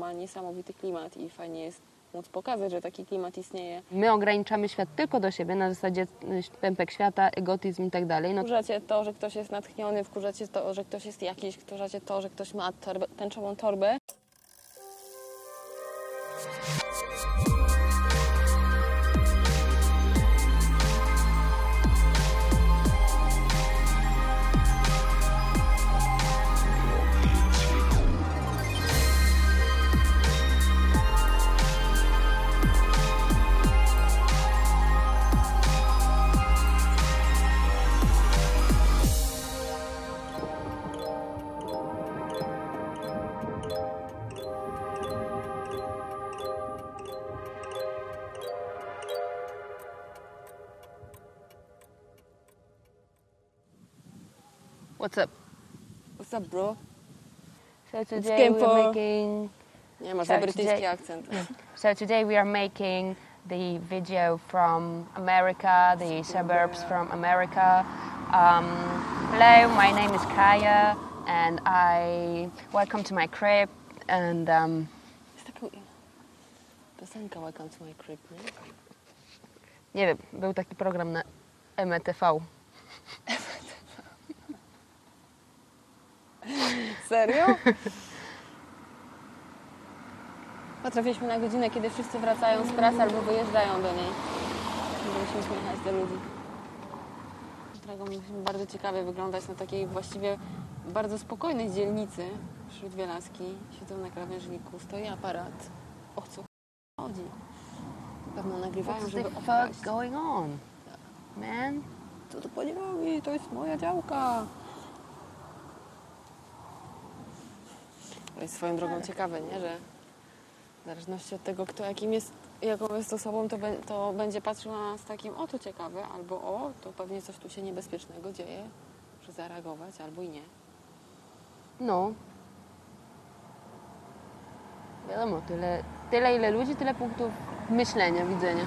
ma niesamowity klimat i fajnie jest móc pokazać, że taki klimat istnieje. My ograniczamy świat tylko do siebie na zasadzie y, pępek świata, egotyzm i tak dalej. No Wkurzacie to, że ktoś jest natchniony, wkurzacie to, że ktoś jest jakiś, wkurzacie to, że ktoś ma torbę, tęczową torbę. Up, bro? So today we're for- making Nie, masz Tak, za brytyjski gdzie- akcent. So today we are making the video from America, the suburbs from America. Um, hello, my name is Kaya, and I welcome to my crib. And um, Jest taka piosenka Welcome to my crib, nie? nie wiem, był taki program na METV. Serio? Potrafiliśmy na godzinę, kiedy wszyscy wracają z pracy albo wyjeżdżają do niej. Żeby się uśmiechać do ludzi. Którego musimy bardzo ciekawie wyglądać na takiej właściwie bardzo spokojnej dzielnicy wśród Wielaski. Siedzą na krawężniku, stoi aparat. O co chodzi? Pewno nagrywają, What's żeby the fuck going on, man? Co tu robi? To jest moja działka. Jest swoją drogą ciekawe, nie? Że w zależności od tego, kto jakim jest, jaką jest osobą, to, be, to będzie patrzył na nas takim, o to ciekawe, albo o, to pewnie coś tu się niebezpiecznego dzieje, że zareagować, albo i nie. No. Wiadomo, tyle, tyle ile ludzi, tyle punktów myślenia, widzenia.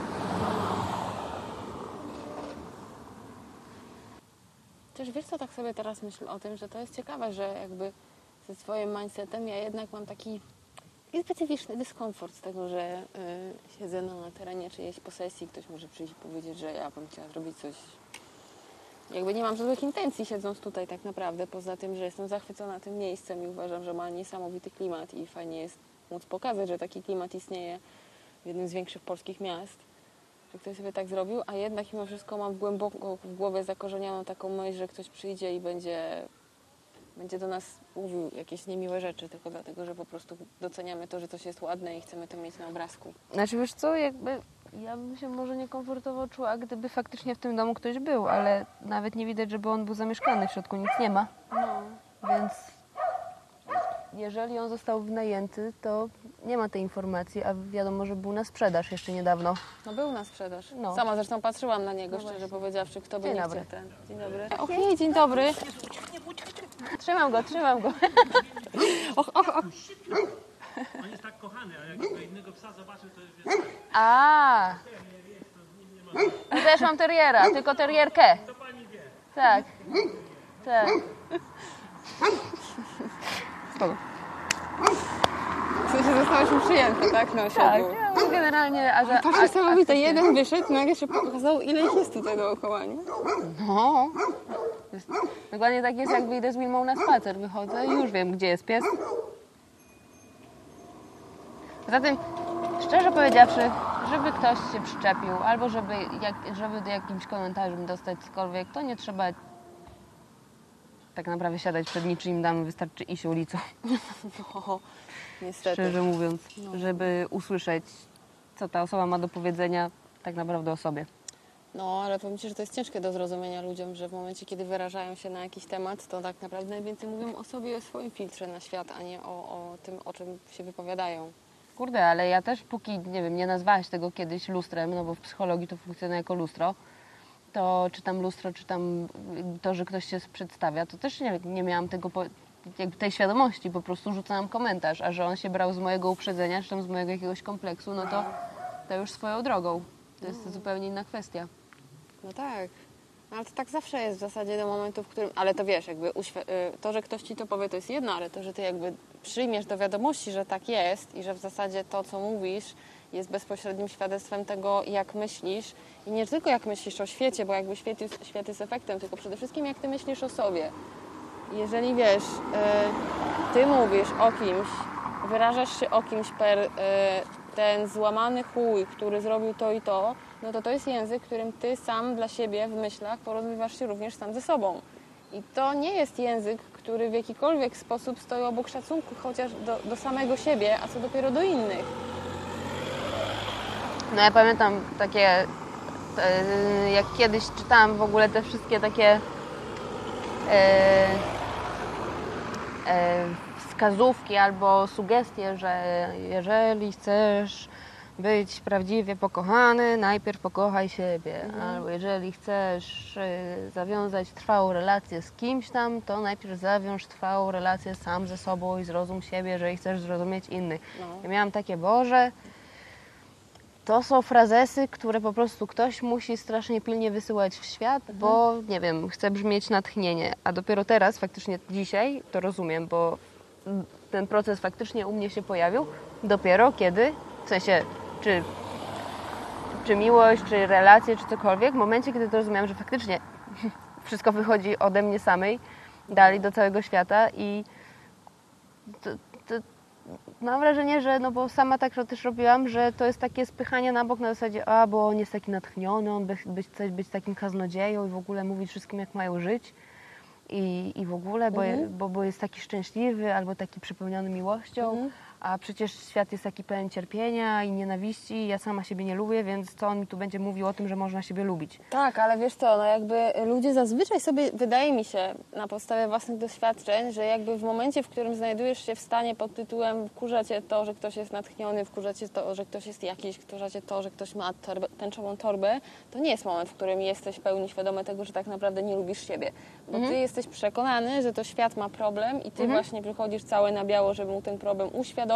Też wiesz co, tak sobie teraz myślę o tym, że to jest ciekawe, że jakby ze swoim mindsetem ja jednak mam taki, specyficzny dyskomfort z tego, że y, siedzę na terenie czyjejś posesji, ktoś może przyjść i powiedzieć, że ja bym chciała zrobić coś. Jakby nie mam żadnych intencji siedząc tutaj tak naprawdę, poza tym, że jestem zachwycona tym miejscem i uważam, że ma niesamowity klimat i fajnie jest móc pokazać, że taki klimat istnieje w jednym z większych polskich miast że ktoś sobie tak zrobił, a jednak mimo wszystko mam głęboko w głowie zakorzenioną taką myśl, że ktoś przyjdzie i będzie, będzie do nas mówił jakieś niemiłe rzeczy, tylko dlatego, że po prostu doceniamy to, że coś jest ładne i chcemy to mieć na obrazku. Znaczy wiesz co, jakby ja bym się może niekomfortowo czuła, gdyby faktycznie w tym domu ktoś był, ale nawet nie widać, żeby on był zamieszkany, w środku nic nie ma. No. Więc jeżeli on został wynajęty, to nie ma tej informacji, a wiadomo, że był na sprzedaż jeszcze niedawno. No był na sprzedaż. No. Sama zresztą patrzyłam na niego, No szczerze właśnie. powiedziawszy, kto by Dzień nie dobry. chciał ten. Dzień dobry. Okej, dzień dobry. Trzymam go, trzymam go. Och, och, och. On jest tak kochany, a jak innego psa zobaczy, to już jest... A, ja też mam teriera, tylko terierkę. To pani wie. Tak, tak. Spoko. Sensie zostałyśmy przyjęte, tak? Na Tak, osiedlu. ja generalnie... A, że, To niesamowite. Jeden wyszedł, nagle się pokazał, ile ich jest tutaj dookoła, nie? No. Jest, dokładnie tak jest, jak wyjdę z Milmą na spacer. Wychodzę i już wiem, gdzie jest pies. Poza tym, szczerze powiedziawszy, żeby ktoś się przyczepił, albo żeby, jak, żeby do jakimś komentarzem dostać cokolwiek, to nie trzeba tak naprawdę siadać przed niczym damy, wystarczy iść ulicą, O, niestety. szczerze mówiąc, żeby usłyszeć, co ta osoba ma do powiedzenia tak naprawdę o sobie. No, ale powiem Ci, że to jest ciężkie do zrozumienia ludziom, że w momencie, kiedy wyrażają się na jakiś temat, to tak naprawdę najwięcej mówią o sobie i o swoim filtrze na świat, a nie o, o tym, o czym się wypowiadają. Kurde, ale ja też póki, nie wiem, nie nazwałaś tego kiedyś lustrem, no bo w psychologii to funkcjonuje jako lustro, to czytam lustro, czytam to, że ktoś się przedstawia, to też nie, nie miałam tego, tej świadomości, po prostu rzucałam komentarz, a że on się brał z mojego uprzedzenia, czy tam z mojego jakiegoś kompleksu, no to, to już swoją drogą. To jest zupełnie inna kwestia. No tak. No, ale to tak zawsze jest w zasadzie do momentu, w którym... Ale to wiesz, jakby y, to, że ktoś Ci to powie, to jest jedno, ale to, że Ty jakby przyjmiesz do wiadomości, że tak jest i że w zasadzie to, co mówisz, jest bezpośrednim świadectwem tego, jak myślisz i nie tylko jak myślisz o świecie, bo jakby świat jest, świat jest efektem, tylko przede wszystkim jak ty myślisz o sobie. Jeżeli wiesz, y, ty mówisz o kimś, wyrażasz się o kimś per y, ten złamany chuj, który zrobił to i to, no to to jest język, którym ty sam dla siebie w myślach porozumiewasz się również sam ze sobą. I to nie jest język, który w jakikolwiek sposób stoi obok szacunku chociaż do, do samego siebie, a co dopiero do innych. No ja pamiętam takie, e, jak kiedyś czytałam w ogóle te wszystkie takie e, e, wskazówki albo sugestie, że jeżeli chcesz być prawdziwie pokochany, najpierw pokochaj siebie. Albo jeżeli chcesz e, zawiązać trwałą relację z kimś tam, to najpierw zawiąż trwałą relację sam ze sobą i zrozum siebie, jeżeli chcesz zrozumieć innych. No. Ja miałam takie, Boże, to są frazesy, które po prostu ktoś musi strasznie pilnie wysyłać w świat, bo nie wiem, chce brzmieć natchnienie. A dopiero teraz, faktycznie dzisiaj, to rozumiem, bo ten proces faktycznie u mnie się pojawił dopiero kiedy, w sensie, czy, czy miłość, czy relacje, czy cokolwiek, w momencie, kiedy to rozumiałam, że faktycznie wszystko wychodzi ode mnie samej, dalej do całego świata i to, mam wrażenie, że no bo sama tak też robiłam, że to jest takie spychanie na bok na zasadzie, a bo on jest taki natchniony, on by, by chce być takim kaznodzieją i w ogóle mówić wszystkim, jak mają żyć. I, i w ogóle, bo, Mhm. bo, bo jest taki szczęśliwy albo taki przepełniony miłością, Mhm. A przecież świat jest taki pełen cierpienia i nienawiści, ja sama siebie nie lubię, więc co on mi tu będzie mówił o tym, że można siebie lubić? Tak, ale wiesz co, no jakby ludzie zazwyczaj sobie, wydaje mi się, na podstawie własnych doświadczeń, że jakby w momencie, w którym znajdujesz się w stanie pod tytułem wkurza cię to, że ktoś jest natchniony, wkurza cię to, że ktoś jest jakiś, wkurza cię to, że ktoś ma torbę, tęczową torbę, to nie jest moment, w którym jesteś w pełni świadomy tego, że tak naprawdę nie lubisz siebie. Bo ty jesteś przekonany, że to świat ma problem i ty właśnie wychodzisz cały na biało, żeby mu ten problem uświadomić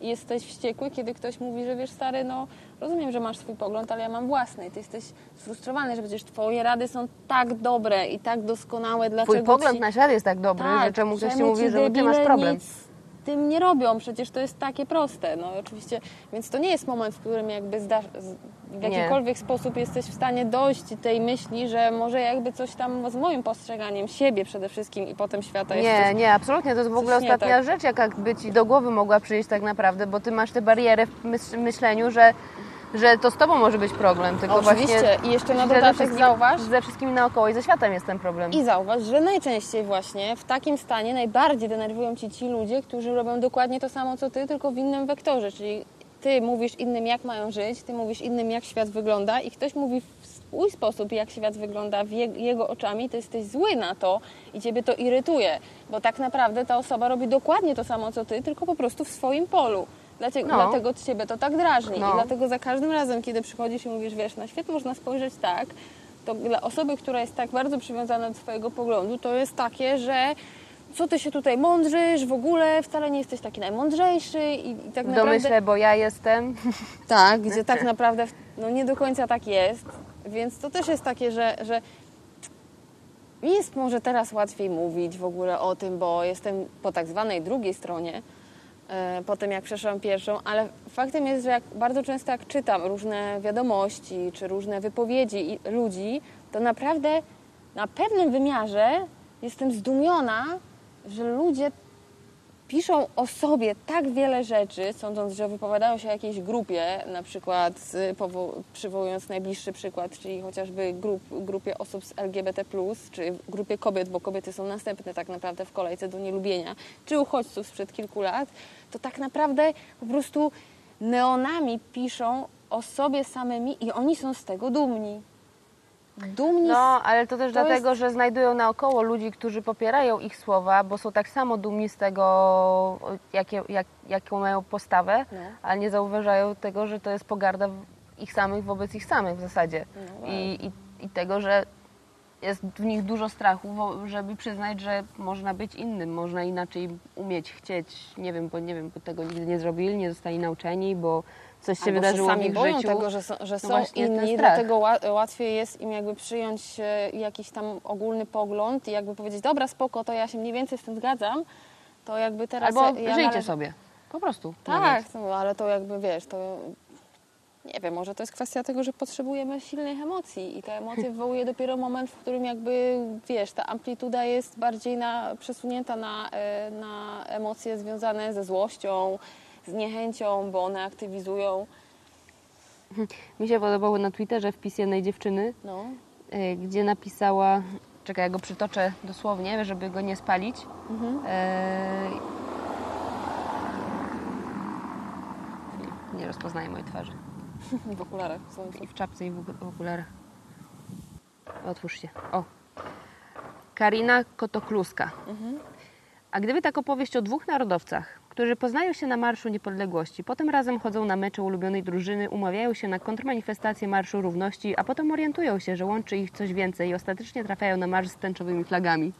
i jesteś wściekły, kiedy ktoś mówi, że wiesz stary, no rozumiem, że masz swój pogląd, ale ja mam własny i ty jesteś sfrustrowany, że przecież twoje rady są tak dobre i tak doskonałe, dlaczego Twój pogląd ci... na świat jest tak dobry, że czemu ktoś ci mówi, że ty masz problem? Nic tym nie robią, przecież to jest takie proste. No oczywiście, więc to nie jest moment, w którym jakby zdasz, w Nie. jakikolwiek sposób jesteś w stanie dojść tej myśli, że może jakby coś tam z moim postrzeganiem siebie przede wszystkim i potem świata jest Nie, coś nie, absolutnie. To jest w ogóle nie ostatnia tak. rzecz, jaka by ci do głowy mogła przyjść tak naprawdę, bo ty masz tę barierę w myśl, myśleniu, że, że to z tobą może być problem, tylko Oczywiście. właśnie I jeszcze na dodatek zauważ, ze wszystkimi naokoło i ze światem jest ten problem. I zauważ, że najczęściej właśnie w takim stanie najbardziej denerwują ci ci ludzie, którzy robią dokładnie to samo co ty, tylko w innym wektorze, czyli ty mówisz innym jak mają żyć, ty mówisz innym jak świat wygląda i ktoś mówi w swój sposób jak świat wygląda w je, jego oczami, to jesteś zły na to i ciebie to irytuje, bo tak naprawdę ta osoba robi dokładnie to samo co ty, tylko po prostu w swoim polu. Dlaczego, No. Dlatego ciebie to tak drażni No. i dlatego za każdym razem, kiedy przychodzisz i mówisz, wiesz, na świat można spojrzeć tak, to dla osoby, która jest tak bardzo przywiązana do swojego poglądu, to jest takie, że co ty się tutaj mądrzysz, w ogóle wcale nie jesteś taki najmądrzejszy i, i tak W naprawdę... domyśle, bo ja jestem. Tak, gdzie tak naprawdę no, nie do końca tak jest, więc to też jest takie, że, że mi jest może teraz łatwiej mówić w ogóle o tym, bo jestem po tak zwanej drugiej stronie, po tym jak przeszłam pierwszą, ale faktem jest, że jak bardzo często jak czytam różne wiadomości czy różne wypowiedzi ludzi, to naprawdę na pewnym wymiarze jestem zdumiona, że ludzie piszą o sobie tak wiele rzeczy, sądząc, że wypowiadają się o jakiejś grupie, na przykład przywołując najbliższy przykład, czyli chociażby grup, grupie osób z LGBT+, czy grupie kobiet, bo kobiety są następne tak naprawdę w kolejce do nielubienia, czy uchodźców sprzed kilku lat, to tak naprawdę po prostu neonami piszą o sobie samymi i oni są z tego dumni. Dumni No, ale to też To dlatego, że znajdują naokoło ludzi, którzy popierają ich słowa, bo są tak samo dumni z tego, jakie, jak, jaką mają postawę, No. ale nie zauważają tego, że to jest pogarda ich samych wobec ich samych w zasadzie. No, I, i, I tego, że jest w nich dużo strachu, żeby przyznać, że można być innym, można inaczej umieć, chcieć. Nie wiem, bo nie wiem, bo tego nigdy nie zrobili, nie zostali nauczeni, bo coś się Albo wydarzyło się w sami ich boją życiu. tego, że są, że są właśnie ten inni, dlatego ła- łatwiej jest im jakby przyjąć e, jakiś tam ogólny pogląd i jakby powiedzieć, dobra, spoko, to ja się mniej więcej z tym zgadzam, to jakby teraz... Albo ja żyjcie sobie. Po prostu. Tak, no, ale to jakby wiesz, to nie wiem, może to jest kwestia tego, że potrzebujemy silnych emocji i te emocje wywołuje dopiero moment, w którym jakby wiesz, ta amplituda jest bardziej na, przesunięta na, e, na emocje związane ze złością, z niechęcią, bo one aktywizują. Mi się podobało na Twitterze wpis jednej dziewczyny, No. y, gdzie napisała, czekaj, ja go przytoczę dosłownie, żeby go nie spalić. Mhm. E, Nie rozpoznaję mojej twarzy. W okularach. I w czapce i w okularach. Otwórz się. O. Karina Kotokluska. A gdyby tak opowieść o dwóch narodowcach, którzy poznają się na Marszu Niepodległości, potem razem chodzą na mecze ulubionej drużyny, umawiają się na kontrmanifestację Marszu Równości, a potem orientują się, że łączy ich coś więcej i ostatecznie trafiają na marsz z tęczowymi flagami.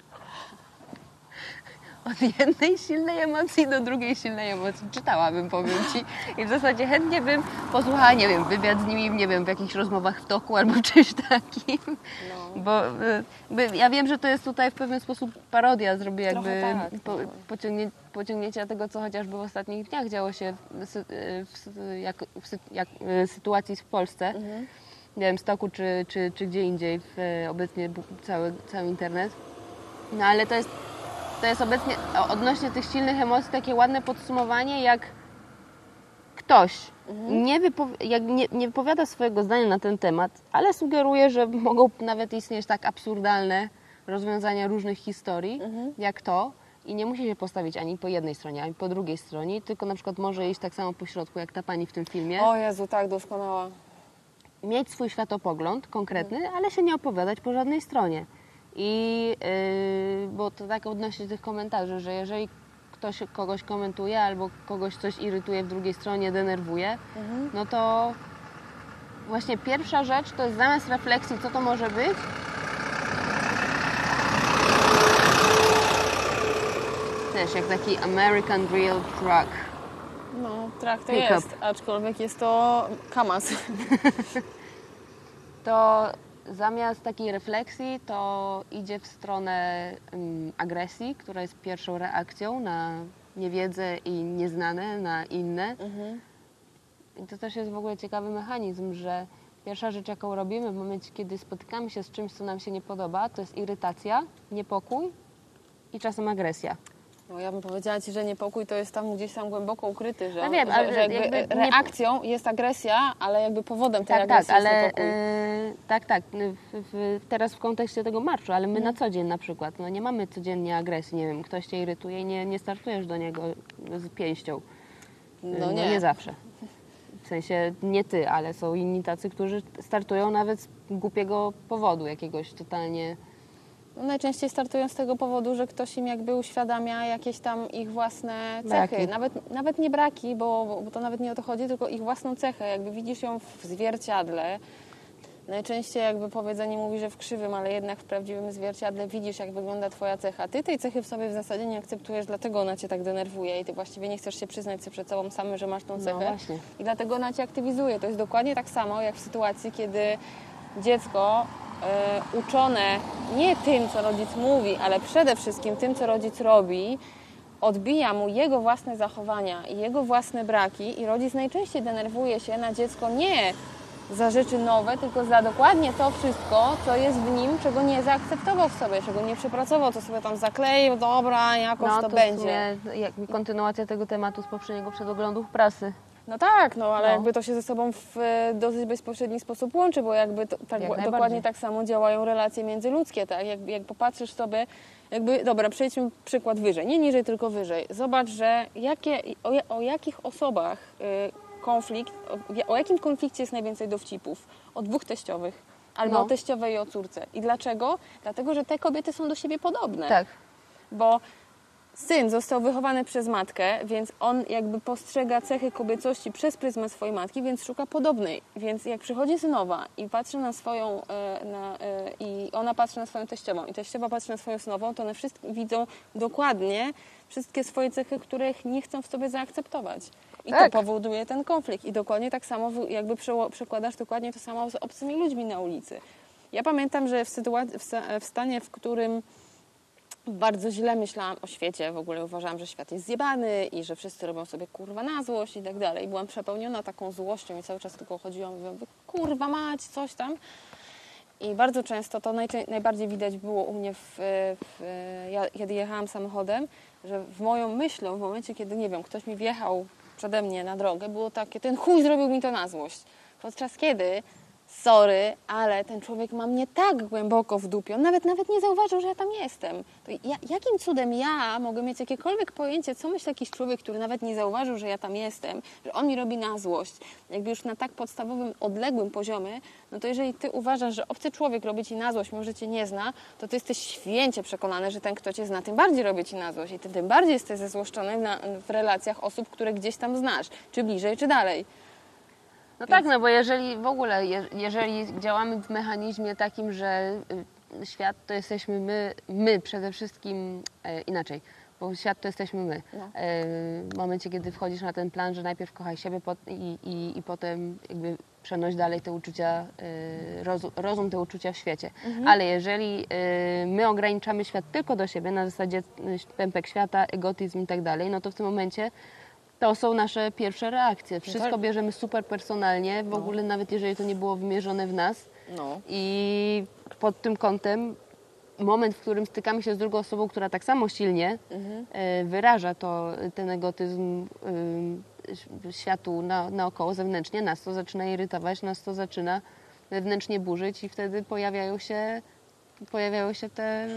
Od jednej silnej emocji do drugiej silnej emocji. Czytałabym, powiem Ci. I w zasadzie chętnie bym posłuchała, nie wiem, wywiad z nimi, nie wiem, w jakichś rozmowach w toku albo czymś takim. No. Bo y, by, ja wiem, że to jest tutaj w pewien sposób parodia, zrobię jakby tak, po, trochę. pociągnie, pociągnięcia tego, co chociażby w ostatnich dniach działo się w, y, w, jak, w, jak, y, sytuacji w Polsce. Mhm. Nie wiem, stoku czy, czy, czy gdzie indziej, w, obecnie cały, cały internet. No ale to jest, to jest obecnie odnośnie tych silnych emocji takie ładne podsumowanie, jak ktoś nie, wypowi- jak nie, nie wypowiada swojego zdania na ten temat, ale sugeruje, że mogą nawet istnieć tak absurdalne rozwiązania różnych historii, jak to. I nie musi się postawić ani po jednej stronie, ani po drugiej stronie, tylko na przykład może iść tak samo po środku, jak ta pani w tym filmie. O Jezu, tak, doskonała. Mieć swój światopogląd konkretny, ale się nie opowiadać po żadnej stronie. I yy, bo to tak odnośnie tych komentarzy, że jeżeli ktoś kogoś komentuje albo kogoś coś irytuje w drugiej stronie, denerwuje, no to właśnie pierwsza rzecz to jest zamiast refleksji, co to może być, też jak taki American Real Truck. No, trak to Pick-up. jest, aczkolwiek jest to Kamas. to zamiast takiej refleksji, to idzie w stronę mm, agresji, która jest pierwszą reakcją na niewiedzę i nieznane, na inne. I to też jest w ogóle ciekawy mechanizm, że pierwsza rzecz, jaką robimy w momencie, kiedy spotykamy się z czymś, co nam się nie podoba, to jest irytacja, niepokój i czasem agresja. No, ja bym powiedziała Ci, że niepokój to jest tam gdzieś tam głęboko ukryty, że, No wiem, że, ale że jakby, jakby nie- reakcją jest agresja, ale jakby powodem tej Tak, tak, agresji ale jest niepokój. y, tak, tak. W, w, teraz w kontekście tego marszu, ale my na co dzień na przykład, no nie mamy codziennie agresji, nie wiem, ktoś cię irytuje i nie, nie startujesz do niego z pięścią. no nie. nie zawsze. W sensie nie ty, ale są inni tacy, którzy startują nawet z głupiego powodu jakiegoś totalnie. No, najczęściej startują z tego powodu, że ktoś im jakby uświadamia jakieś tam ich własne cechy. Braki. Nawet, nawet nie braki, bo, bo to nawet nie o to chodzi, tylko ich własną cechę. Jakby widzisz ją w zwierciadle. Najczęściej jakby powiedzenie mówi, że w krzywym, ale jednak w prawdziwym zwierciadle widzisz, jak wygląda twoja cecha. Ty tej cechy w sobie w zasadzie nie akceptujesz, dlatego ona cię tak denerwuje i ty właściwie nie chcesz się przyznać sobie przed sobą samym, że masz tą No cechę. właśnie. I dlatego ona cię aktywizuje. To jest dokładnie tak samo, jak w sytuacji, kiedy dziecko uczone nie tym, co rodzic mówi, ale przede wszystkim tym, co rodzic robi, odbija mu jego własne zachowania i jego własne braki i rodzic najczęściej denerwuje się na dziecko nie za rzeczy nowe, tylko za dokładnie to wszystko, co jest w nim, czego nie zaakceptował w sobie, czego nie przepracował, co sobie tam zakleił, dobra, jakoś No to, to będzie. sumie jak kontynuacja tego tematu z poprzedniego przedoglądów prasy. No tak, no ale No. jakby to się ze sobą w e, dosyć bezpośredni sposób łączy, bo jakby to, tak, Jak dokładnie tak samo działają relacje międzyludzkie, tak? Jak, jak popatrzysz sobie, jakby, dobra, przejdźmy przykład wyżej, nie niżej, tylko wyżej. Zobacz, że jakie, o, o jakich osobach y, konflikt, o, o jakim konflikcie jest najwięcej dowcipów? O dwóch teściowych. Albo No. o teściowej i o córce. I dlaczego? Dlatego, że te kobiety są do siebie podobne Tak. bo syn został wychowany przez matkę, więc on jakby postrzega cechy kobiecości przez pryzmat swojej matki, więc szuka podobnej. Więc jak przychodzi synowa i patrzy na swoją, e, na, e, i ona patrzy na swoją teściową i teściowa patrzy na swoją synową, to one wszystkie widzą dokładnie wszystkie swoje cechy, których nie chcą w sobie zaakceptować. I Tak. to powoduje ten konflikt. I dokładnie tak samo jakby przekładasz dokładnie to samo z obcymi ludźmi na ulicy. Ja pamiętam, że w, sytuacji, w stanie, w którym bardzo źle myślałam o świecie. W ogóle uważałam, że świat jest zjebany i że wszyscy robią sobie kurwa na złość i tak dalej. Byłam przepełniona taką złością i cały czas tylko chodziłam i mówiłam, kurwa mać, coś tam. I bardzo często to najbardziej widać było u mnie, w, w, ja, kiedy jechałam samochodem, że w moją myślą, w momencie, kiedy, nie wiem, ktoś mi wjechał przede mnie na drogę, było takie, ten chuj zrobił mi to na złość. Podczas kiedy, sorry, ale ten człowiek ma mnie tak głęboko w dupie, on nawet, nawet nie zauważył, że ja tam jestem. Ja, jakim cudem ja mogę mieć jakiekolwiek pojęcie, co myśli jakiś człowiek, który nawet nie zauważył, że ja tam jestem, że on mi robi na złość. Jakby już na tak podstawowym, odległym poziomie, no to jeżeli ty uważasz, że obcy człowiek robi ci na złość, mimo że cię nie zna, to ty jesteś święcie przekonany, że ten, kto cię zna, tym bardziej robi ci na złość i ty tym bardziej jesteś zezłoszczony na, w relacjach osób, które gdzieś tam znasz, czy bliżej, czy dalej. No tak, no bo jeżeli w ogóle, je, jeżeli działamy w mechanizmie takim, że y, świat to jesteśmy my, my przede wszystkim e, inaczej, bo świat to jesteśmy my. No. E, w momencie, kiedy wchodzisz na ten plan, że najpierw kochaj siebie pot, i, i, i potem jakby przenoś dalej te uczucia, e, rozum, rozum te uczucia w świecie. Ale jeżeli e, my ograniczamy świat tylko do siebie, na zasadzie y, pępek świata, egotyzm i tak dalej, no to w tym momencie to są nasze pierwsze reakcje. Wszystko tak. bierzemy super personalnie, w ogóle nawet jeżeli to nie było wymierzone w nas. No. I pod tym kątem moment, w którym stykamy się z drugą osobą, która tak samo silnie e, wyraża to, ten egotyzm y, światu na, naokoło, zewnętrznie, nas to zaczyna irytować, nas to zaczyna wewnętrznie burzyć i wtedy pojawiają się, pojawiają się te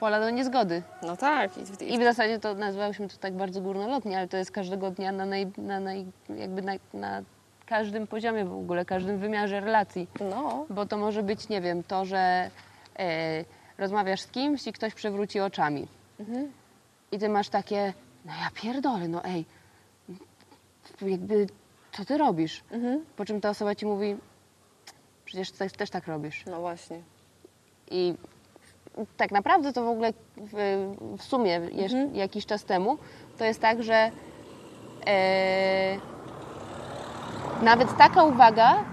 pola do niezgody. No tak. I, I w zasadzie to nazwałyśmy to tak bardzo górnolotnie, ale to jest każdego dnia na, naj, na, naj, jakby na, na każdym poziomie w ogóle, każdym wymiarze relacji. no. Bo to może być, nie wiem, to, że e, rozmawiasz z kimś i ktoś przewróci oczami. I ty masz takie, no ja pierdolę, no ej, jakby, co ty robisz? Po czym ta osoba ci mówi, przecież ty też tak robisz. No właśnie. I tak naprawdę to w ogóle w, w sumie jeż, jakiś czas temu to jest tak, że e, nawet taka uwaga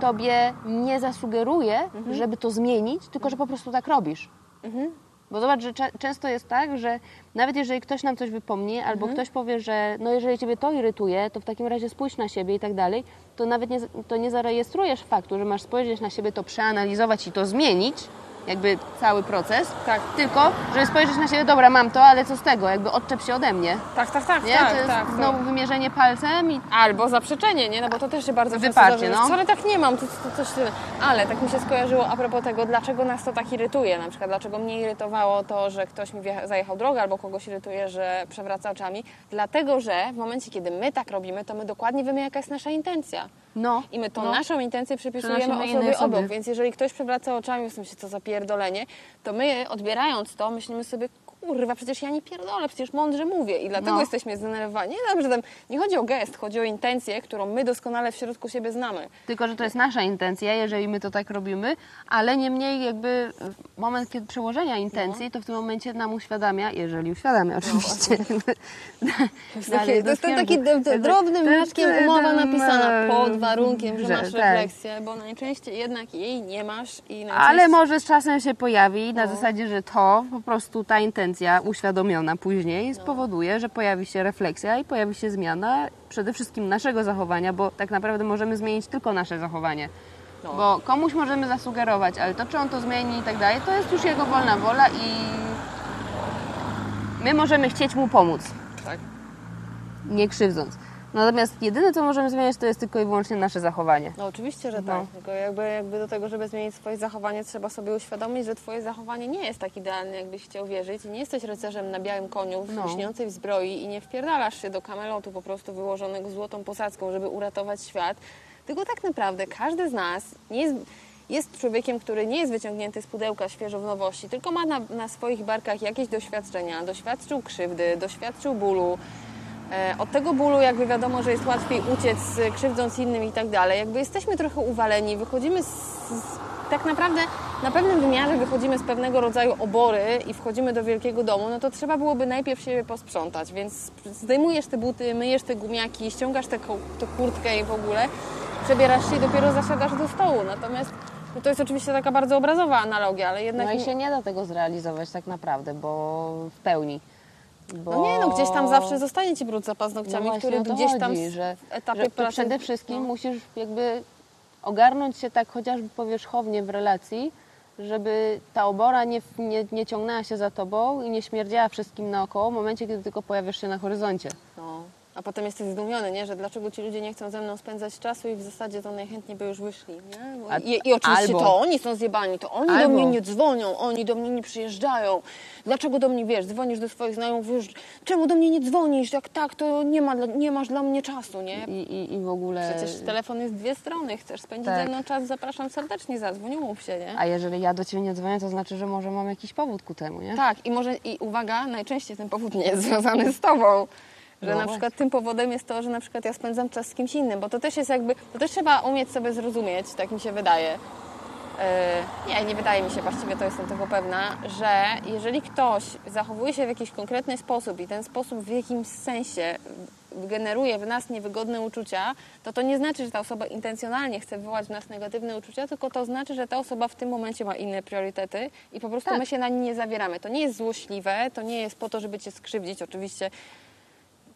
tobie nie zasugeruje, żeby to zmienić, tylko że po prostu tak robisz. Bo zobacz, że często jest tak, że nawet jeżeli ktoś nam coś wypomni, albo ktoś powie, że no jeżeli ciebie to irytuje, to w takim razie spójrz na siebie i tak dalej, to nawet nie, to nie zarejestrujesz faktu, że masz spojrzeć na siebie, to przeanalizować i to zmienić, jakby cały proces, Tak. tylko żeby spojrzeć na siebie, dobra, mam to, ale co z tego, jakby odczep się ode mnie. Tak, tak, tak, Nie? tak, to jest tak. to- znowu wymierzenie palcem i Albo zaprzeczenie, nie? No bo to też się bardzo często Wyparcie, zdarza, że no. wcale tak nie mam, to, to coś. Ale tak mi się skojarzyło a propos tego, dlaczego nas to tak irytuje. Na przykład, dlaczego mnie irytowało to, że ktoś mi zajechał drogę, albo kogoś irytuje, że przewraca oczami. Dlatego, że w momencie, kiedy my tak robimy, to my dokładnie wiemy, jaka jest nasza intencja. No. I my tą no. naszą intencję przypisujemy osobie obok, więc jeżeli ktoś przewraca oczami, w sensie co za pierdolenie, to my odbierając to, myślimy sobie, kurwa, przecież ja nie pierdolę, przecież mądrze mówię i dlatego No. jesteśmy zdenerwowani. Nie, dobrze, tam nie chodzi o gest, chodzi o intencję, którą my doskonale w środku siebie znamy. Tylko, że to jest nasza intencja, jeżeli my to tak robimy, ale niemniej jakby moment kiedy przełożenia intencji, to w tym momencie nam uświadamia, jeżeli uświadamia oczywiście. Takie, to jest ten taki d- d- drobnym maszkiem umowa napisana pod warunkiem, że, że- masz tak. refleksję, bo najczęściej jednak jej nie masz i najczęściej... Ale może z czasem się pojawi na No. zasadzie, że to po prostu ta intencja uświadomiona później spowoduje, że pojawi się refleksja i pojawi się zmiana przede wszystkim naszego zachowania, bo tak naprawdę możemy zmienić tylko nasze zachowanie. No. Bo komuś możemy zasugerować, ale to, czy on to zmieni i tak dalej, to jest już jego wolna wola i my możemy chcieć mu pomóc, Tak. nie krzywdząc. Natomiast jedyne, co możemy zmieniać, to jest tylko i wyłącznie nasze zachowanie. No oczywiście, że No. tak. Tylko jakby, jakby do tego, żeby zmienić swoje zachowanie, trzeba sobie uświadomić, że twoje zachowanie nie jest tak idealne, jakbyś chciał wierzyć. Nie jesteś rycerzem na białym koniu, w No. lśniącej w zbroi i nie wpierdalasz się do kamelotu po prostu wyłożonego złotą posadzką, żeby uratować świat. Tylko tak naprawdę każdy z nas nie jest, jest człowiekiem, który nie jest wyciągnięty z pudełka świeżo w nowości, tylko ma na, na swoich barkach jakieś doświadczenia, doświadczył krzywdy, doświadczył bólu, Od tego bólu jakby wiadomo, że jest łatwiej uciec, e, krzywdząc innym i tak dalej. Jakby jesteśmy trochę uwaleni, wychodzimy z, z, tak naprawdę na pewnym wymiarze wychodzimy z pewnego rodzaju obory i wchodzimy do wielkiego domu, no to trzeba byłoby najpierw siebie posprzątać, więc zdejmujesz te buty, myjesz te gumiaki, ściągasz tę kurtkę i w ogóle przebierasz się i dopiero zasiadasz do stołu. Natomiast No to jest oczywiście taka bardzo obrazowa analogia, ale jednak... No i się nie da tego zrealizować tak naprawdę, bo w pełni. Bo... No nie, no gdzieś tam zawsze zostanie ci brud za paznokciami, no który gdzieś tam chodzi, w że, etapie że pracy... przede wszystkim no. musisz jakby ogarnąć się tak chociażby powierzchownie w relacji, żeby ta obora nie, nie, nie ciągnęła się za tobą i nie śmierdziała wszystkim naokoło w momencie, kiedy tylko pojawiasz się na horyzoncie. No. A potem jesteś zdumiony, nie? że dlaczego ci ludzie nie chcą ze mną spędzać czasu i w zasadzie to najchętniej by już wyszli. Nie? Bo I, I oczywiście albo- to oni są zjebani, to oni do Albo- mnie nie dzwonią, oni do mnie nie przyjeżdżają. Dlaczego do mnie, wiesz, dzwonisz do swoich znajomych, czemu do mnie nie dzwonisz? Jak tak, to nie, ma, nie masz dla mnie czasu, nie? I, i, i w ogóle... Przecież telefon jest dwie strony, chcesz spędzić Tak. ze mną czas, zapraszam serdecznie, zadzwoń, umów się, nie? A jeżeli ja do ciebie nie dzwonię, to znaczy, że może mam jakiś powód ku temu, nie? Tak, i może, i uwaga, najczęściej ten powód nie jest związany z tobą. Że No na przykład tym powodem jest to, że na przykład ja spędzam czas z kimś innym, bo to też jest jakby, to też trzeba umieć sobie zrozumieć, tak mi się wydaje. Yy, nie, nie wydaje mi się, właściwie to jestem tego pewna, że jeżeli ktoś zachowuje się w jakiś konkretny sposób i ten sposób w jakimś sensie generuje w nas niewygodne uczucia, to to nie znaczy, że ta osoba intencjonalnie chce wywołać w nas negatywne uczucia, tylko to znaczy, że ta osoba w tym momencie ma inne priorytety i po prostu Tak. my się na nie nie zawieramy. To nie jest złośliwe, to nie jest po to, żeby cię skrzywdzić. Oczywiście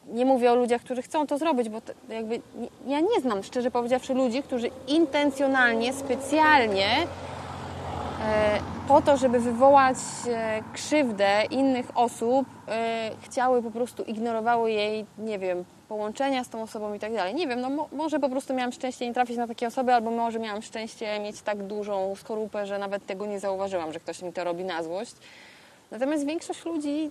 nie mówię o ludziach, którzy chcą to zrobić, bo to jakby ja nie znam, szczerze powiedziawszy, ludzi, którzy intencjonalnie, specjalnie e, po to, żeby wywołać e, krzywdę innych osób, e, chciały po prostu, ignorowały jej, nie wiem, połączenia z tą osobą i tak dalej. Nie wiem, no mo, może po prostu miałam szczęście nie trafić na takie osoby, albo może miałam szczęście mieć tak dużą skorupę, że nawet tego nie zauważyłam, że ktoś mi to robi na złość. Natomiast większość ludzi,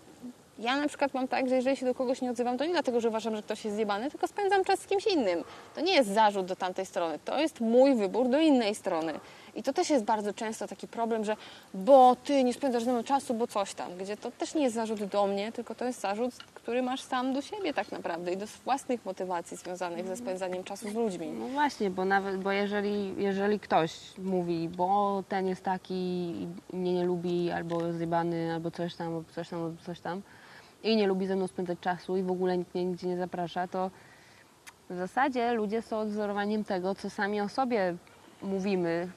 ja na przykład mam tak, że jeżeli się do kogoś nie odzywam, to nie dlatego, że uważam, że ktoś jest zjebany, tylko spędzam czas z kimś innym. To nie jest zarzut do tamtej strony, to jest mój wybór do innej strony. I to też jest bardzo często taki problem, że bo ty nie spędzasz ze mną czasu, bo coś tam, gdzie to też nie jest zarzut do mnie, tylko to jest zarzut, który masz sam do siebie tak naprawdę i do własnych motywacji związanych ze spędzaniem czasu z ludźmi. No właśnie, bo nawet, bo jeżeli, jeżeli ktoś mówi, bo ten jest taki mnie nie lubi, albo zjebany, albo coś tam, albo coś tam, albo coś tam i nie lubi ze mną spędzać czasu i w ogóle nikt mnie nigdzie nie zaprasza, to w zasadzie ludzie są odzorowaniem tego, co sami o sobie mówimy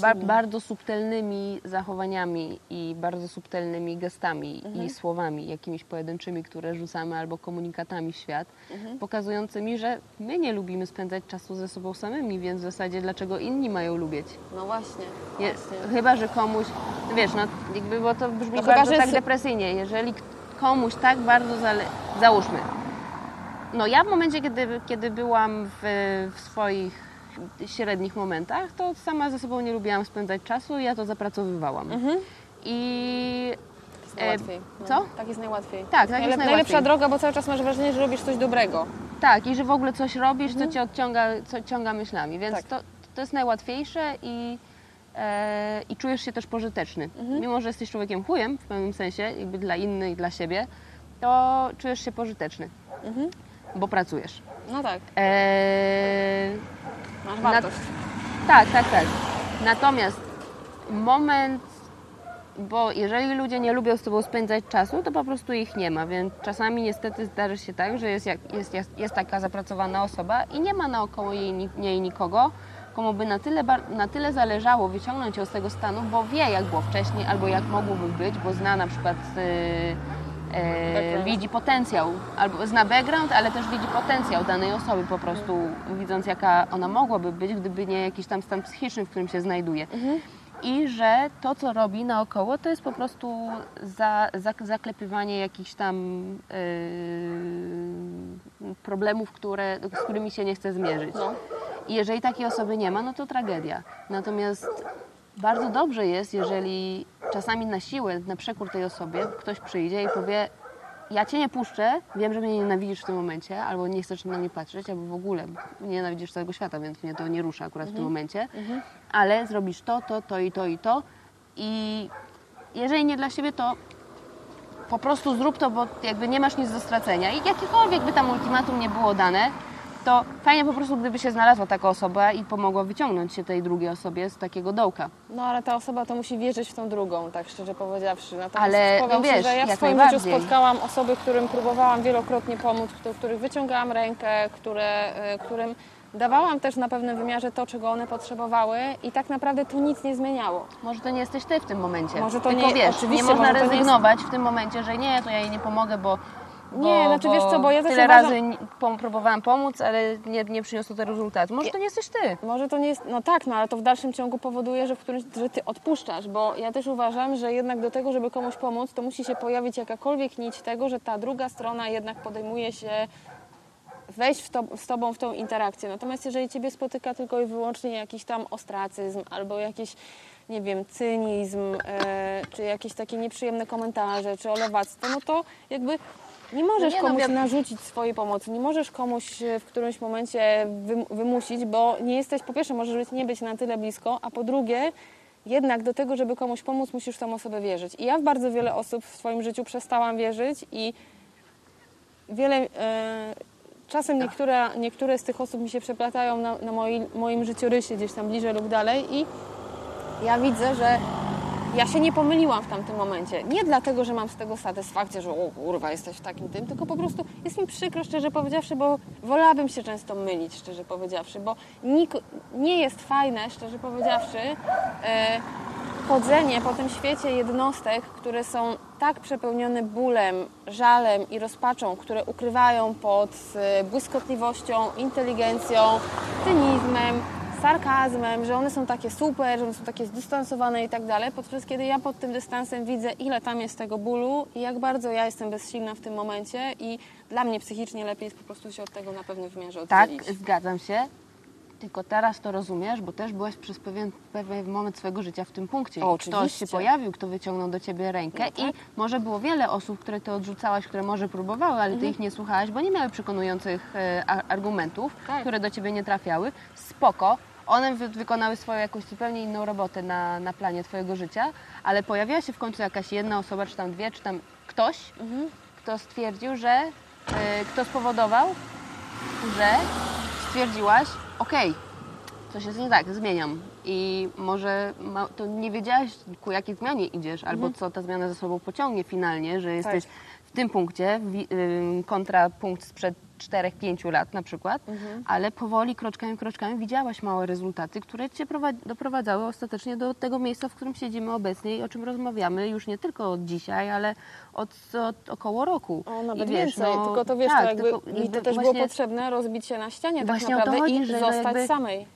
bar- bardzo subtelnymi zachowaniami i bardzo subtelnymi gestami Mhm. i słowami jakimiś pojedynczymi, które rzucamy albo komunikatami w świat, Mhm. pokazującymi, że my nie lubimy spędzać czasu ze sobą samymi, więc w zasadzie dlaczego inni mają lubić? No właśnie, Je, właśnie. chyba, że komuś, wiesz, no jakby, bo to brzmi No bardzo tak depresyjnie, jeżeli komuś tak bardzo zale... załóżmy, no ja w momencie, kiedy, kiedy byłam w, w swoich średnich momentach, to sama ze sobą nie lubiłam spędzać czasu i ja to zapracowywałam. Mhm. I najłatwiej. No, co? Tak jest najłatwiej. Tak, tak jest Najlep-. Najlepsza droga, bo cały czas masz wrażenie, że robisz coś dobrego. Tak, i że w ogóle coś robisz, co cię odciąga, co ciąga myślami, więc Tak. to, to jest najłatwiejsze i, e, i czujesz się też pożyteczny. Mimo, że jesteś człowiekiem chujem w pewnym sensie, jakby dla innych i dla siebie, to czujesz się pożyteczny, bo pracujesz. No tak, E, masz Na- wartość. tak, tak, tak. Natomiast moment, bo jeżeli ludzie nie lubią z tobą spędzać czasu, to po prostu ich nie ma, więc czasami niestety zdarzy się tak, że jest, jak, jest, jest, jest taka zapracowana osoba i nie ma naokoło jej, ni- niej nikogo, komu by na tyle, na tyle zależało wyciągnąć ją z tego stanu, bo wie jak było wcześniej albo jak mogłoby być, bo zna na przykład y, e, Background. widzi potencjał, albo zna background, ale też widzi potencjał danej osoby po prostu, widząc jaka ona mogłaby być, gdyby nie jakiś tam stan psychiczny, w którym się znajduje. I że to, co robi naokoło, to jest po prostu za, za, zaklepywanie jakichś tam yy, problemów, które, z którymi się nie chce zmierzyć. No. I jeżeli takiej osoby nie ma, no to tragedia. Natomiast bardzo dobrze jest, jeżeli czasami na siłę, na przekór tej osobie, ktoś przyjdzie i powie: Ja cię nie puszczę, wiem, że mnie nienawidzisz w tym momencie, albo nie chcesz na mnie patrzeć, albo w ogóle nienawidzisz całego świata, więc mnie to nie rusza akurat w tym momencie, ale zrobisz to, to, to i to i to. I jeżeli nie dla siebie, to po prostu zrób to, bo jakby nie masz nic do stracenia. I jakiekolwiek by tam ultimatum nie było dane, to fajnie po prostu, gdyby się znalazła taka osoba i pomogła wyciągnąć się tej drugiej osobie z takiego dołka. No ale ta osoba to musi wierzyć w tą drugą, tak szczerze powiedziawszy. Natomiast Ale, powiem no ci, wiesz, że ja w swoim życiu spotkałam osoby, którym próbowałam wielokrotnie pomóc, których wyciągałam rękę, które, e, którym dawałam też na pewnym wymiarze to, czego one potrzebowały i tak naprawdę to nic nie zmieniało. Może to nie jesteś ty w tym momencie. Może to Tylko nie- wiesz, oczywiście, nie można to nie rezygnować w tym momencie, że nie, to ja jej nie pomogę, bo. Nie, bo, znaczy wiesz co, bo ja też tyle uważam- razy pom- próbowałam pomóc, ale nie, nie przyniosło to rezultatu. Może to nie jesteś ty. Może to nie jest, no tak, no ale to w dalszym ciągu powoduje, że, w którymś, że ty odpuszczasz, bo ja też uważam, że jednak do tego, żeby komuś pomóc, to musi się pojawić jakakolwiek nić tego, że ta druga strona jednak podejmuje się wejść w to, z tobą w tą interakcję. Natomiast jeżeli ciebie spotyka tylko i wyłącznie jakiś tam ostracyzm albo jakiś, nie wiem, cynizm, e, czy jakieś takie nieprzyjemne komentarze, czy olewactwo, no to jakby nie możesz nie, no komuś wiem. narzucić swojej pomocy, nie możesz komuś e, w którymś momencie wym- wymusić, bo nie jesteś, po pierwsze możesz być, nie być na tyle blisko, a po drugie jednak do tego, żeby komuś pomóc, musisz w tą osobę wierzyć. I ja w bardzo wiele osób w swoim życiu przestałam wierzyć i wiele... Czasem niektóre, niektóre z tych osób mi się przeplatają na, na moi, moim życiorysie gdzieś tam bliżej lub dalej i ja widzę, że ja się nie pomyliłam w tamtym momencie. Nie dlatego, że mam z tego satysfakcję, że o kurwa, jesteś w takim tym, tylko po prostu jest mi przykro, szczerze powiedziawszy, bo wolałabym się często mylić, szczerze powiedziawszy, bo nie jest fajne, szczerze powiedziawszy, e, chodzenie po tym świecie jednostek, które są tak przepełnione bólem, żalem i rozpaczą, które ukrywają pod e, błyskotliwością, inteligencją, cynizmem, sarkazmem, że one są takie super, że one są takie zdystansowane i tak dalej, podczas kiedy ja pod tym dystansem widzę, ile tam jest tego bólu i jak bardzo ja jestem bezsilna w tym momencie i dla mnie psychicznie lepiej jest po prostu się od tego na pewnym wymiarze Tak, oddzielić. zgadzam się. Tylko teraz to rozumiesz, bo też byłaś przez pewien, pewien moment swojego życia w tym punkcie. O, Ktoś się pojawił, kto wyciągnął do ciebie rękę No tak. i może było wiele osób, które ty odrzucałaś, które może próbowały, ale Mhm. ty ich nie słuchałaś, bo nie miały przekonujących e, argumentów, Tak. które do ciebie nie trafiały. Spoko. One wy, wykonały swoją jakąś zupełnie inną robotę na, na planie twojego życia, ale pojawiła się w końcu jakaś jedna osoba, czy tam dwie, czy tam ktoś, Mhm. kto stwierdził, że e, kto spowodował, że stwierdziłaś, okej, coś jest nie tak, zmieniam. I może ma, to nie wiedziałaś, ku jakiej zmianie idziesz, albo co ta zmiana ze sobą pociągnie finalnie, że jesteś w tym punkcie ym, kontra punkt sprzed 4-5 lat na przykład, ale powoli, kroczkami, kroczkami widziałaś małe rezultaty, które cię prowa- doprowadzały ostatecznie do tego miejsca, w którym siedzimy obecnie i o czym rozmawiamy już nie tylko od dzisiaj, ale od, od około roku. O, nawet I wiesz, więcej, no, tylko to wiesz, tak, to jakby, tylko mi to też było właśnie- potrzebne rozbić się na ścianie tak naprawdę chodzi, i zostać jakby- samej.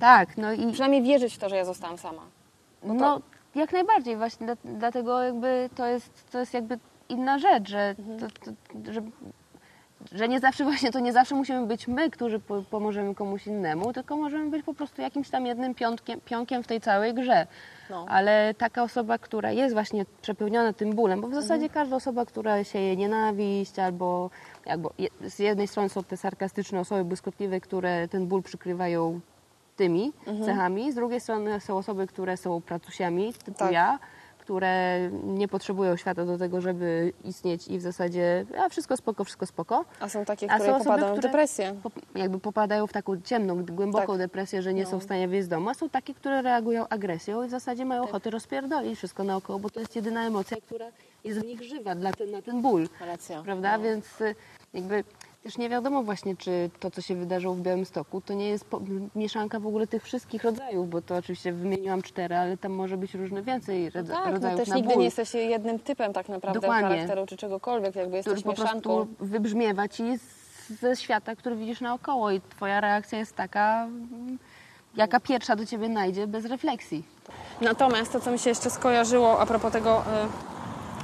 Tak, no i Przynajmniej wierzyć w to, że ja zostałam sama. Bo to- no, jak najbardziej właśnie, dla, dlatego jakby to jest, to jest jakby inna rzecz, że, Mhm. to, to, że, że nie zawsze właśnie, to nie zawsze musimy być my, którzy po, pomożemy komuś innemu, tylko możemy być po prostu jakimś tam jednym piątkiem, pionkiem w tej całej grze. No. Ale taka osoba, która jest właśnie przepełniona tym bólem, bo w zasadzie Mhm. każda osoba, która sieje nienawiść albo jakby je- z jednej strony są te sarkastyczne osoby błyskotliwe, które ten ból przykrywają tymi Mhm. cechami, z drugiej strony są osoby, które są pracusiami, typu Tak. ja, które nie potrzebują świata do tego, żeby istnieć i w zasadzie a wszystko spoko, wszystko spoko. A są takie, które są osoby, popadają w które- depresję. Pop- jakby popadają w taką ciemną, głęboką Tak. depresję, że nie No. są w stanie wyjść z domu, a są takie, które reagują agresją i w zasadzie mają Tak. ochotę rozpierdolić wszystko naokoło, bo to jest jedyna emocja, która jest w nich żywa dla ten, na ten ból. Racja. Prawda? No. Więc y, jakby też nie wiadomo właśnie, czy to, co się wydarzyło w Białymstoku, to nie jest po, mieszanka w ogóle tych wszystkich rodzajów, bo to oczywiście wymieniłam cztery, ale tam może być różne więcej rodza- Tak, no rodzajów też na nigdy nie jesteś jednym typem tak naprawdę Dokładnie. charakteru czy czegokolwiek, jakby który jesteś po mieszanką. prostu wybrzmiewa ci ze świata, który widzisz naokoło i twoja reakcja jest taka, jaka pierwsza do ciebie najdzie bez refleksji. Natomiast to, co mi się jeszcze skojarzyło a propos tego y,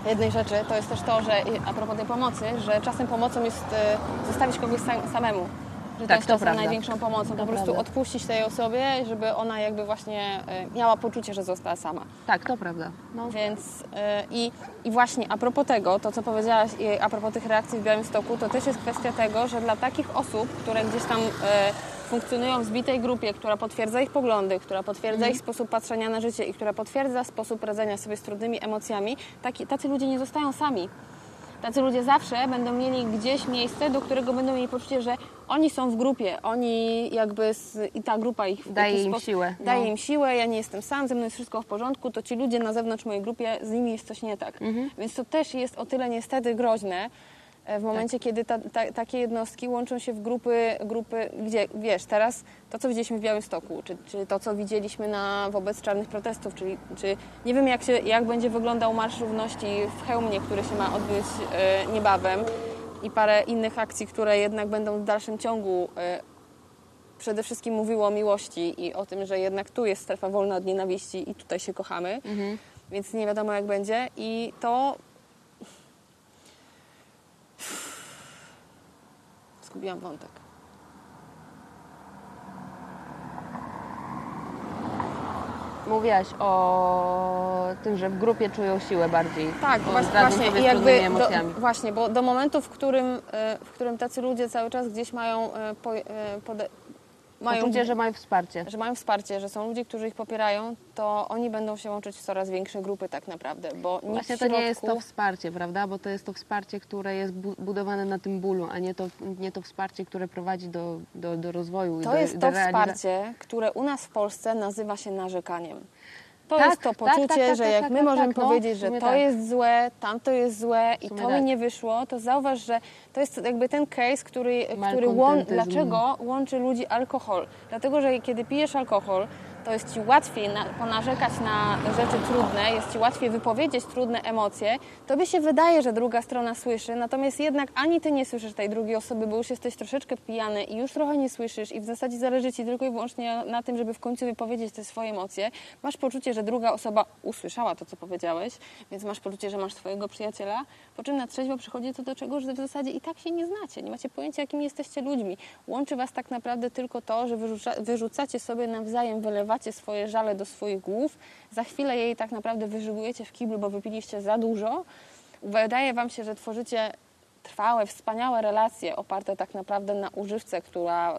jednej rzeczy, to jest też to, że a propos tej pomocy, że czasem pomocą jest y, zostawić kogoś sam, samemu. Że to Tak, jest to czasem prawda. największą pomocą. To po prostu prawda. odpuścić tej osobie, żeby ona jakby właśnie y, miała poczucie, że została sama. Tak, to prawda. No. Więc y, i, i właśnie a propos tego, to co powiedziałaś i a propos tych reakcji w Białymstoku, to też jest kwestia tego, że dla takich osób, które gdzieś tam funkcjonują w zbitej grupie, która potwierdza ich poglądy, która potwierdza ich sposób patrzenia na życie i która potwierdza sposób radzenia sobie z trudnymi emocjami, taki, tacy ludzie nie zostają sami. Tacy ludzie zawsze będą mieli gdzieś miejsce, do którego będą mieli poczucie, że oni są w grupie, oni jakby z, i ta grupa ich Daje im sposób- siłę, Daje no. im siłę, ja nie jestem sam, ze mną jest wszystko w porządku, to ci ludzie na zewnątrz mojej grupie, z nimi jest coś nie tak. Mhm. Więc to też jest o tyle niestety groźne, w momencie, kiedy ta, ta, takie jednostki łączą się w grupy, grupy, gdzie wiesz, teraz to, co widzieliśmy w Białymstoku, czy, czy to, co widzieliśmy na, wobec czarnych protestów, czyli czy nie wiem, jak, się, jak będzie wyglądał Marsz Równości w Chełmie, który się ma odbyć e, niebawem i parę innych akcji, które jednak będą w dalszym ciągu e, przede wszystkim mówiło o miłości i o tym, że jednak tu jest strefa wolna od nienawiści i tutaj się kochamy, więc nie wiadomo jak będzie i to... Zgubiłam wątek. Mówiłaś o tym, że w grupie czują siłę bardziej. Tak, właśnie, właśnie, sobie jakby do, właśnie, bo do momentu, w którym, e, w którym tacy ludzie cały czas gdzieś mają, e, po, e, pode, mają Poczucie, że mają wsparcie. że mają wsparcie, że są ludzie, którzy ich popierają, to oni będą się łączyć w coraz większe grupy tak naprawdę, bo Właśnie to nie jest środku- to wsparcie, prawda? Bo to jest to wsparcie, które jest bu- budowane na tym bólu, a nie to, nie to wsparcie, które prowadzi do, do, do rozwoju. To do, jest do to wsparcie, które u nas w Polsce nazywa się narzekaniem. To Tak, jest to tak, poczucie, tak, tak, że tak, jak tak, my tak, możemy tak, no, powiedzieć, w że to tak. jest złe, tamto jest złe i to mi tak. nie wyszło, to zauważ, że to jest jakby ten case, który, który łą, dlaczego łączy ludzi alkohol. Dlatego, że kiedy pijesz alkohol, to jest ci łatwiej na, ponarzekać na rzeczy trudne, jest ci łatwiej wypowiedzieć trudne emocje. Tobie się wydaje, że druga strona słyszy, natomiast jednak ani ty nie słyszysz tej drugiej osoby, bo już jesteś troszeczkę pijany i już trochę nie słyszysz i w zasadzie zależy ci tylko i wyłącznie na tym, żeby w końcu wypowiedzieć te swoje emocje. Masz poczucie, że druga osoba usłyszała to, co powiedziałeś, więc masz poczucie, że masz swojego przyjaciela, po czym na trzeźwo przychodzi to do czego, że w zasadzie i tak się nie znacie, nie macie pojęcia, jakimi jesteście ludźmi. Łączy was tak naprawdę tylko to, że wyrzuca, wyrzucacie sobie nawzajem, wylewacie swoje żale do swoich głów, za chwilę jej tak naprawdę wyżygujecie w kiblu, bo wypiliście za dużo. Wydaje wam się, że tworzycie trwałe, wspaniałe relacje oparte tak naprawdę na używce, która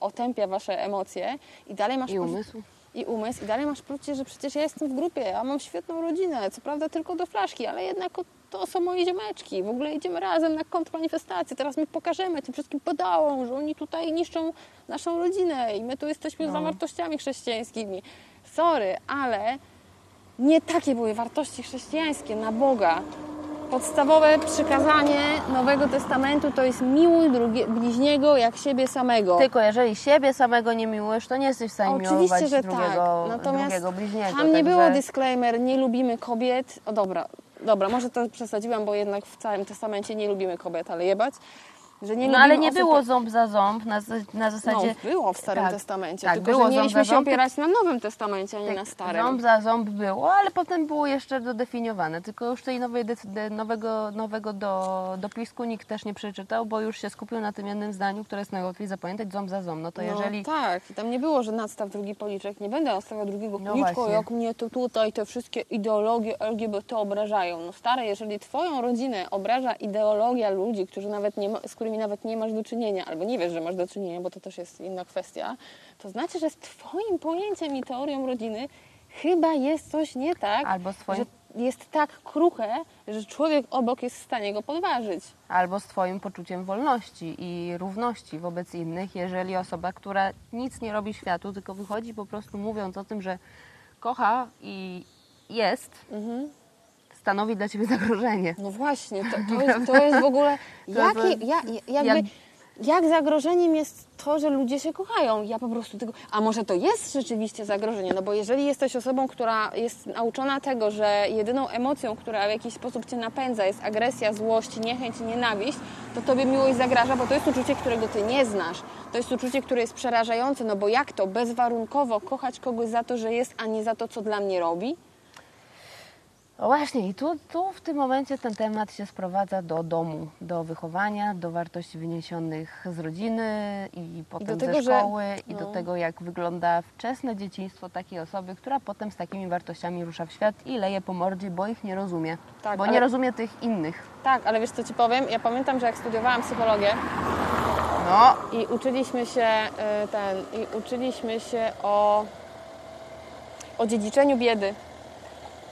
otępia wasze emocje i dalej masz I umysł. I umysł i dalej masz poczucie, że przecież ja jestem w grupie, ja mam świetną rodzinę, co prawda tylko do flaszki, ale jednak to są moje ziomeczki, w ogóle idziemy razem na kontrmanifestację, teraz my pokażemy tym wszystkim pedałom, że oni tutaj niszczą naszą rodzinę i my tu jesteśmy za wartościami chrześcijańskimi. Sorry, ale nie takie były wartości chrześcijańskie na Boga. Podstawowe przykazanie Nowego Testamentu to jest miłuj drugie, bliźniego jak siebie samego. Tylko jeżeli siebie samego nie miłujesz, to nie jesteś w stanie Oczywiście, miłować że drugiego, tak. Natomiast drugiego bliźniego. tam nie także... było disclaimer, nie lubimy kobiet. O dobra, dobra, może to przesadziłam, bo jednak w całym testamencie nie lubimy kobiet, ale jebać. Że nie No ale nie osób- było ząb za ząb na, na zasadzie... No, było w Starym Tak, Testamencie, tak, tylko było że mieliśmy się ząb, opierać na Nowym Testamencie, a nie na Tak, Starym. Ząb za ząb było, ale potem było jeszcze dodefiniowane. Tylko już tej nowej, nowego, nowego do, dopisku nikt też nie przeczytał, bo już się skupił na tym jednym zdaniu, które jest najłatwiej zapamiętać, ząb za ząb. No to jeżeli... No tak, i tam nie było, że nadstaw drugi policzek. Nie będę nastawiał drugiego No właśnie. jak mnie to tutaj te wszystkie ideologie LGBT obrażają. No stare, jeżeli twoją rodzinę obraża ideologia ludzi, którzy nawet nie ma, z którymi nawet nie masz do czynienia, albo nie wiesz, że masz do czynienia, bo to też jest inna kwestia, to znaczy, że z twoim pojęciem i teorią rodziny chyba jest coś nie tak, Albo z twoim- że jest tak kruche, że człowiek obok jest w stanie go podważyć. albo z Twoim poczuciem wolności i równości wobec innych, jeżeli osoba, która nic nie robi światu, tylko wychodzi po prostu mówiąc o tym, że kocha i jest, stanowi dla Ciebie zagrożenie. No właśnie, to, to, jest, to jest w ogóle. Jaki, ja, jakby, jak- jak zagrożeniem jest to, że ludzie się kochają? Ja po prostu tego. A może to jest rzeczywiście zagrożenie? No bo jeżeli jesteś osobą, która jest nauczona tego, że jedyną emocją, która w jakiś sposób cię napędza, jest agresja, złość, niechęć i nienawiść, to tobie miłość zagraża, bo to jest uczucie, którego ty nie znasz. To jest uczucie, które jest przerażające, no bo jak to bezwarunkowo kochać kogoś za to, że jest, a nie za to, co dla mnie robi? No właśnie, i tu, tu w tym momencie ten temat się sprowadza do domu, do wychowania, do wartości wyniesionych z rodziny i potem tego, ze że- szkoły i do no. tego, jak wygląda wczesne dzieciństwo takiej osoby, która potem z takimi wartościami rusza w świat i leje po mordzie, bo ich nie rozumie. Tak, bo ale- nie rozumie tych innych. Tak, ale wiesz co ci powiem? Ja pamiętam, że jak studiowałam psychologię, No, I uczyliśmy się y, ten, i uczyliśmy się o, o dziedziczeniu biedy.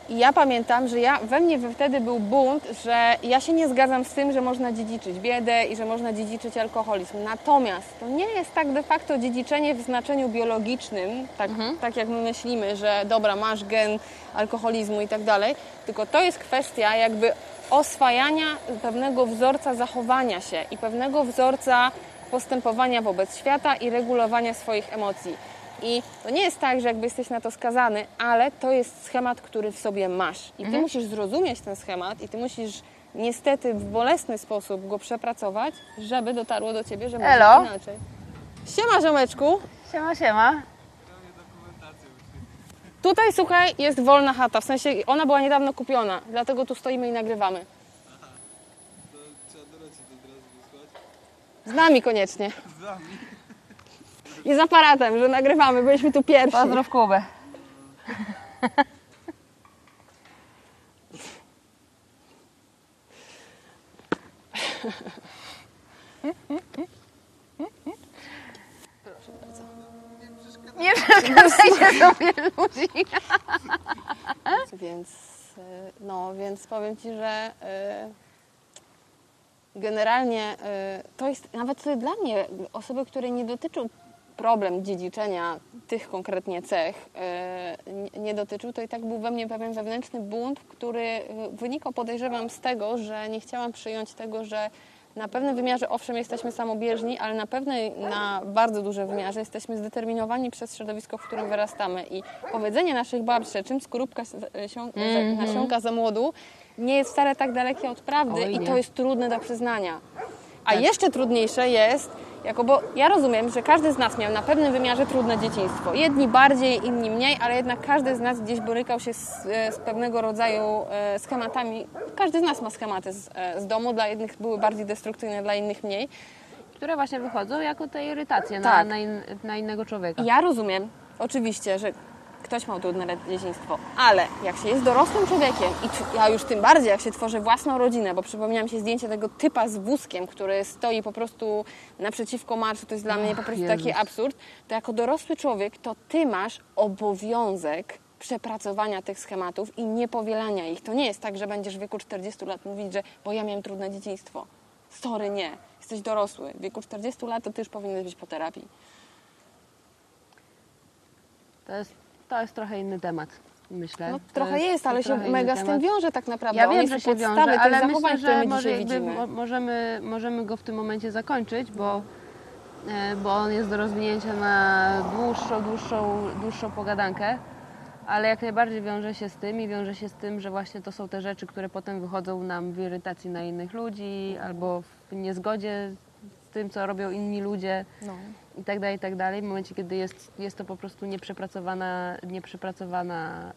I ja pamiętam, że ja, we mnie wtedy był bunt, że ja się nie zgadzam z tym, że można dziedziczyć biedę i że można dziedziczyć alkoholizm. Natomiast to nie jest tak de facto dziedziczenie w znaczeniu biologicznym, tak, tak jak my myślimy, że dobra, masz gen alkoholizmu i tak dalej, tylko to jest kwestia jakby oswajania pewnego wzorca zachowania się i pewnego wzorca postępowania wobec świata i regulowania swoich emocji. I to nie jest tak, że jakby jesteś na to skazany, ale to jest schemat, który w sobie masz. I ty musisz zrozumieć ten schemat i ty musisz niestety w bolesny sposób go przepracować, żeby dotarło do ciebie, że Elo. może inaczej. Siema, ziomeczku. Siema, siema. Tutaj, słuchaj, jest wolna chata. W sensie ona była niedawno kupiona, dlatego tu stoimy i nagrywamy. Z nami koniecznie. I z aparatem, że nagrywamy. Byliśmy tu pierwsi. Pozdrów Kubę. Nie przeszkadzajcie sobie ludzi. Więc, e, no, więc powiem Ci, że e, generalnie e, to jest nawet dla mnie, osoby, której nie dotyczył problem dziedziczenia tych konkretnie cech, e, nie- dotyczył, to i tak był we mnie pewien wewnętrzny bunt, który e, wynikał, podejrzewam, z tego, że nie chciałam przyjąć tego, że na pewnym wymiarze owszem jesteśmy samobieżni, ale na pewnej, na bardzo dużym wymiarze jesteśmy zdeterminowani przez środowisko, w którym wyrastamy. I powiedzenie naszych babci, że czym skorupka sią- Mhm. nasiąka za młodu, nie jest wcale tak dalekie od prawdy Oj, i to jest trudne do przyznania. A Tak. jeszcze trudniejsze jest, jako, bo ja rozumiem, że każdy z nas miał na pewnym wymiarze trudne dzieciństwo. Jedni bardziej, inni mniej, ale jednak każdy z nas gdzieś borykał się z, e, z pewnego rodzaju e, schematami. Każdy z nas ma schematy z, e, z domu, dla jednych były bardziej destrukcyjne, dla innych mniej. Które właśnie wychodzą jako te irytacje na, Tak. na, in, na innego człowieka. Ja rozumiem, oczywiście, że ktoś ma trudne dzieciństwo, ale jak się jest dorosłym człowiekiem i ja już tym bardziej, jak się tworzy własną rodzinę, bo przypomniała mi się zdjęcie tego typa z wózkiem, który stoi po prostu naprzeciwko marszu, to jest dla mnie po prostu Jezus. taki absurd, to jako dorosły człowiek, to ty masz obowiązek przepracowania tych schematów i niepowielania ich. To nie jest tak, że będziesz w wieku 40 lat mówić, że bo ja miałem trudne dzieciństwo. Sorry, nie. Jesteś dorosły. W wieku 40 lat to ty już powinieneś być po terapii. To jest, to jest trochę inny temat, myślę. No trochę jest, ale się mega z tym wiąże tak naprawdę. Ja wiem, jest że się wiąże, ale zachowań, myślę, że może jakby mo- możemy, możemy go w tym momencie zakończyć, bo, e, bo on jest do rozwinięcia na dłuższą, dłuższą, dłuższą pogadankę. Ale jak najbardziej wiąże się z tym i wiąże się z tym, że właśnie to są te rzeczy, które potem wychodzą nam w irytacji na innych ludzi albo w niezgodzie z tym, co robią inni ludzie No. I tak dalej, i tak dalej. W momencie, kiedy jest, jest to po prostu nieprzepracowana, nieprzepracowana,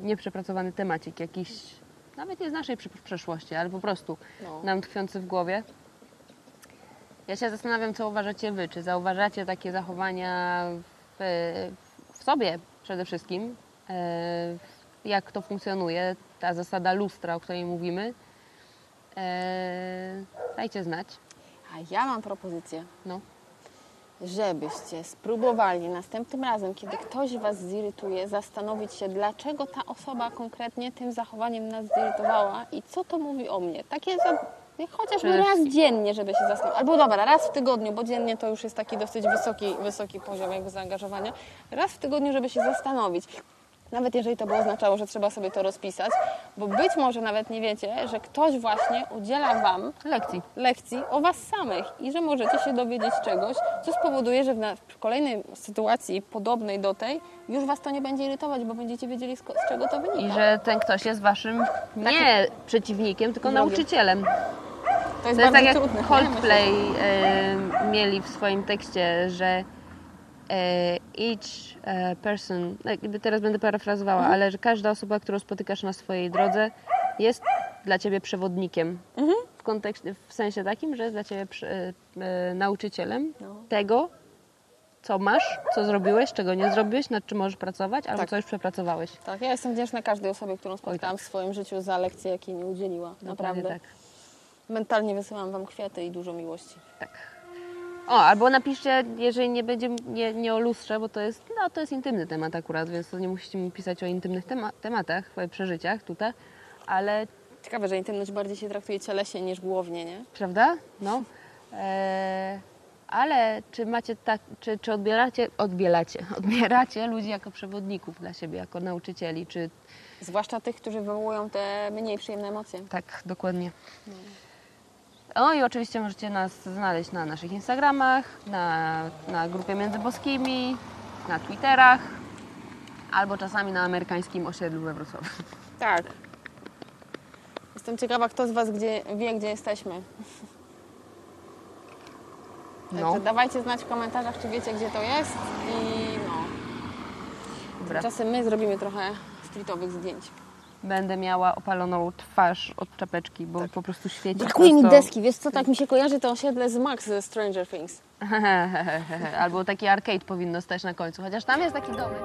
yy, nieprzepracowany temacik jakiś, nawet nie z naszej przeszłości, ale po prostu No. nam tkwiący w głowie. Ja się zastanawiam, co uważacie wy. Czy zauważacie takie zachowania w, w sobie przede wszystkim? Yy, jak to funkcjonuje, ta zasada lustra, o której mówimy? Yy, dajcie znać. A ja mam propozycję, No. Żebyście spróbowali następnym razem, kiedy ktoś Was zirytuje, zastanowić się, dlaczego ta osoba konkretnie tym zachowaniem nas zirytowała i co to mówi o mnie. Takie za... chociażby raz dziennie, żeby się zastanowić. Albo dobra, raz w tygodniu, bo dziennie to już jest taki dosyć wysoki, wysoki poziom jakby zaangażowania. Raz w tygodniu, żeby się zastanowić. Nawet jeżeli to by oznaczało, że trzeba sobie to rozpisać, bo być może nawet nie wiecie, że ktoś właśnie udziela Wam Lekcji. lekcji o Was samych i że możecie się dowiedzieć czegoś, co spowoduje, że w, kolejnej sytuacji podobnej do tej już Was to nie będzie irytować, bo będziecie wiedzieli z, czego to wynika. I że ten ktoś jest waszym nie przeciwnikiem, tylko Wrogiem. nauczycielem. to jest To jest tak jak trudne. Coldplay e, mieli w swoim tekście, że each e, person, no, jakby teraz będę parafrazowała, Mhm. ale że każda osoba, którą spotykasz na swojej drodze jest dla ciebie przewodnikiem. Mhm. W, kontekście, w sensie takim, że jest dla ciebie przy, e, e, nauczycielem No. tego, co masz, co zrobiłeś, czego nie zrobiłeś, nad czym możesz pracować, albo Tak. co już przepracowałeś. Tak, ja jestem wdzięczna każdej osobie, którą spotkałam Oj, w swoim życiu za lekcję, jakiej mi udzieliła. Dokładnie Naprawdę. tak. Mentalnie wysyłam Wam kwiaty i dużo miłości. tak. O, albo napiszcie, jeżeli nie będzie nie, nie o lustrze, bo to jest, no, to jest intymny temat akurat, więc to nie musicie mi pisać o intymnych tema- tematach, przeżyciach tutaj, ale Ciekawe, że intymność bardziej się traktuje cieleśnie niż głownie, nie? prawda? No. E, ale czy macie tak, czy, czy odbieracie, odbieracie, odbieracie ludzi jako przewodników dla siebie, jako nauczycieli, czy Zwłaszcza tych, którzy wywołują te mniej przyjemne emocje. tak, dokładnie. No i oczywiście możecie nas znaleźć na naszych Instagramach, na, na grupie Między Boskimi, na Twitterach, albo czasami na amerykańskim osiedlu we Wrocławiu. Tak. Jestem ciekawa, kto z Was gdzie, wie, gdzie jesteśmy. No, Także dawajcie znać w komentarzach, czy wiecie, gdzie to jest. I no, dobra. my zrobimy trochę streetowych zdjęć. Będę miała opaloną twarz od czapeczki, bo po prostu świeci Brakuje mi deski, wiesz co, tak mi się kojarzy to osiedle z Max ze Stranger Things. Albo taki arcade powinno stać na końcu, chociaż tam jest taki domek.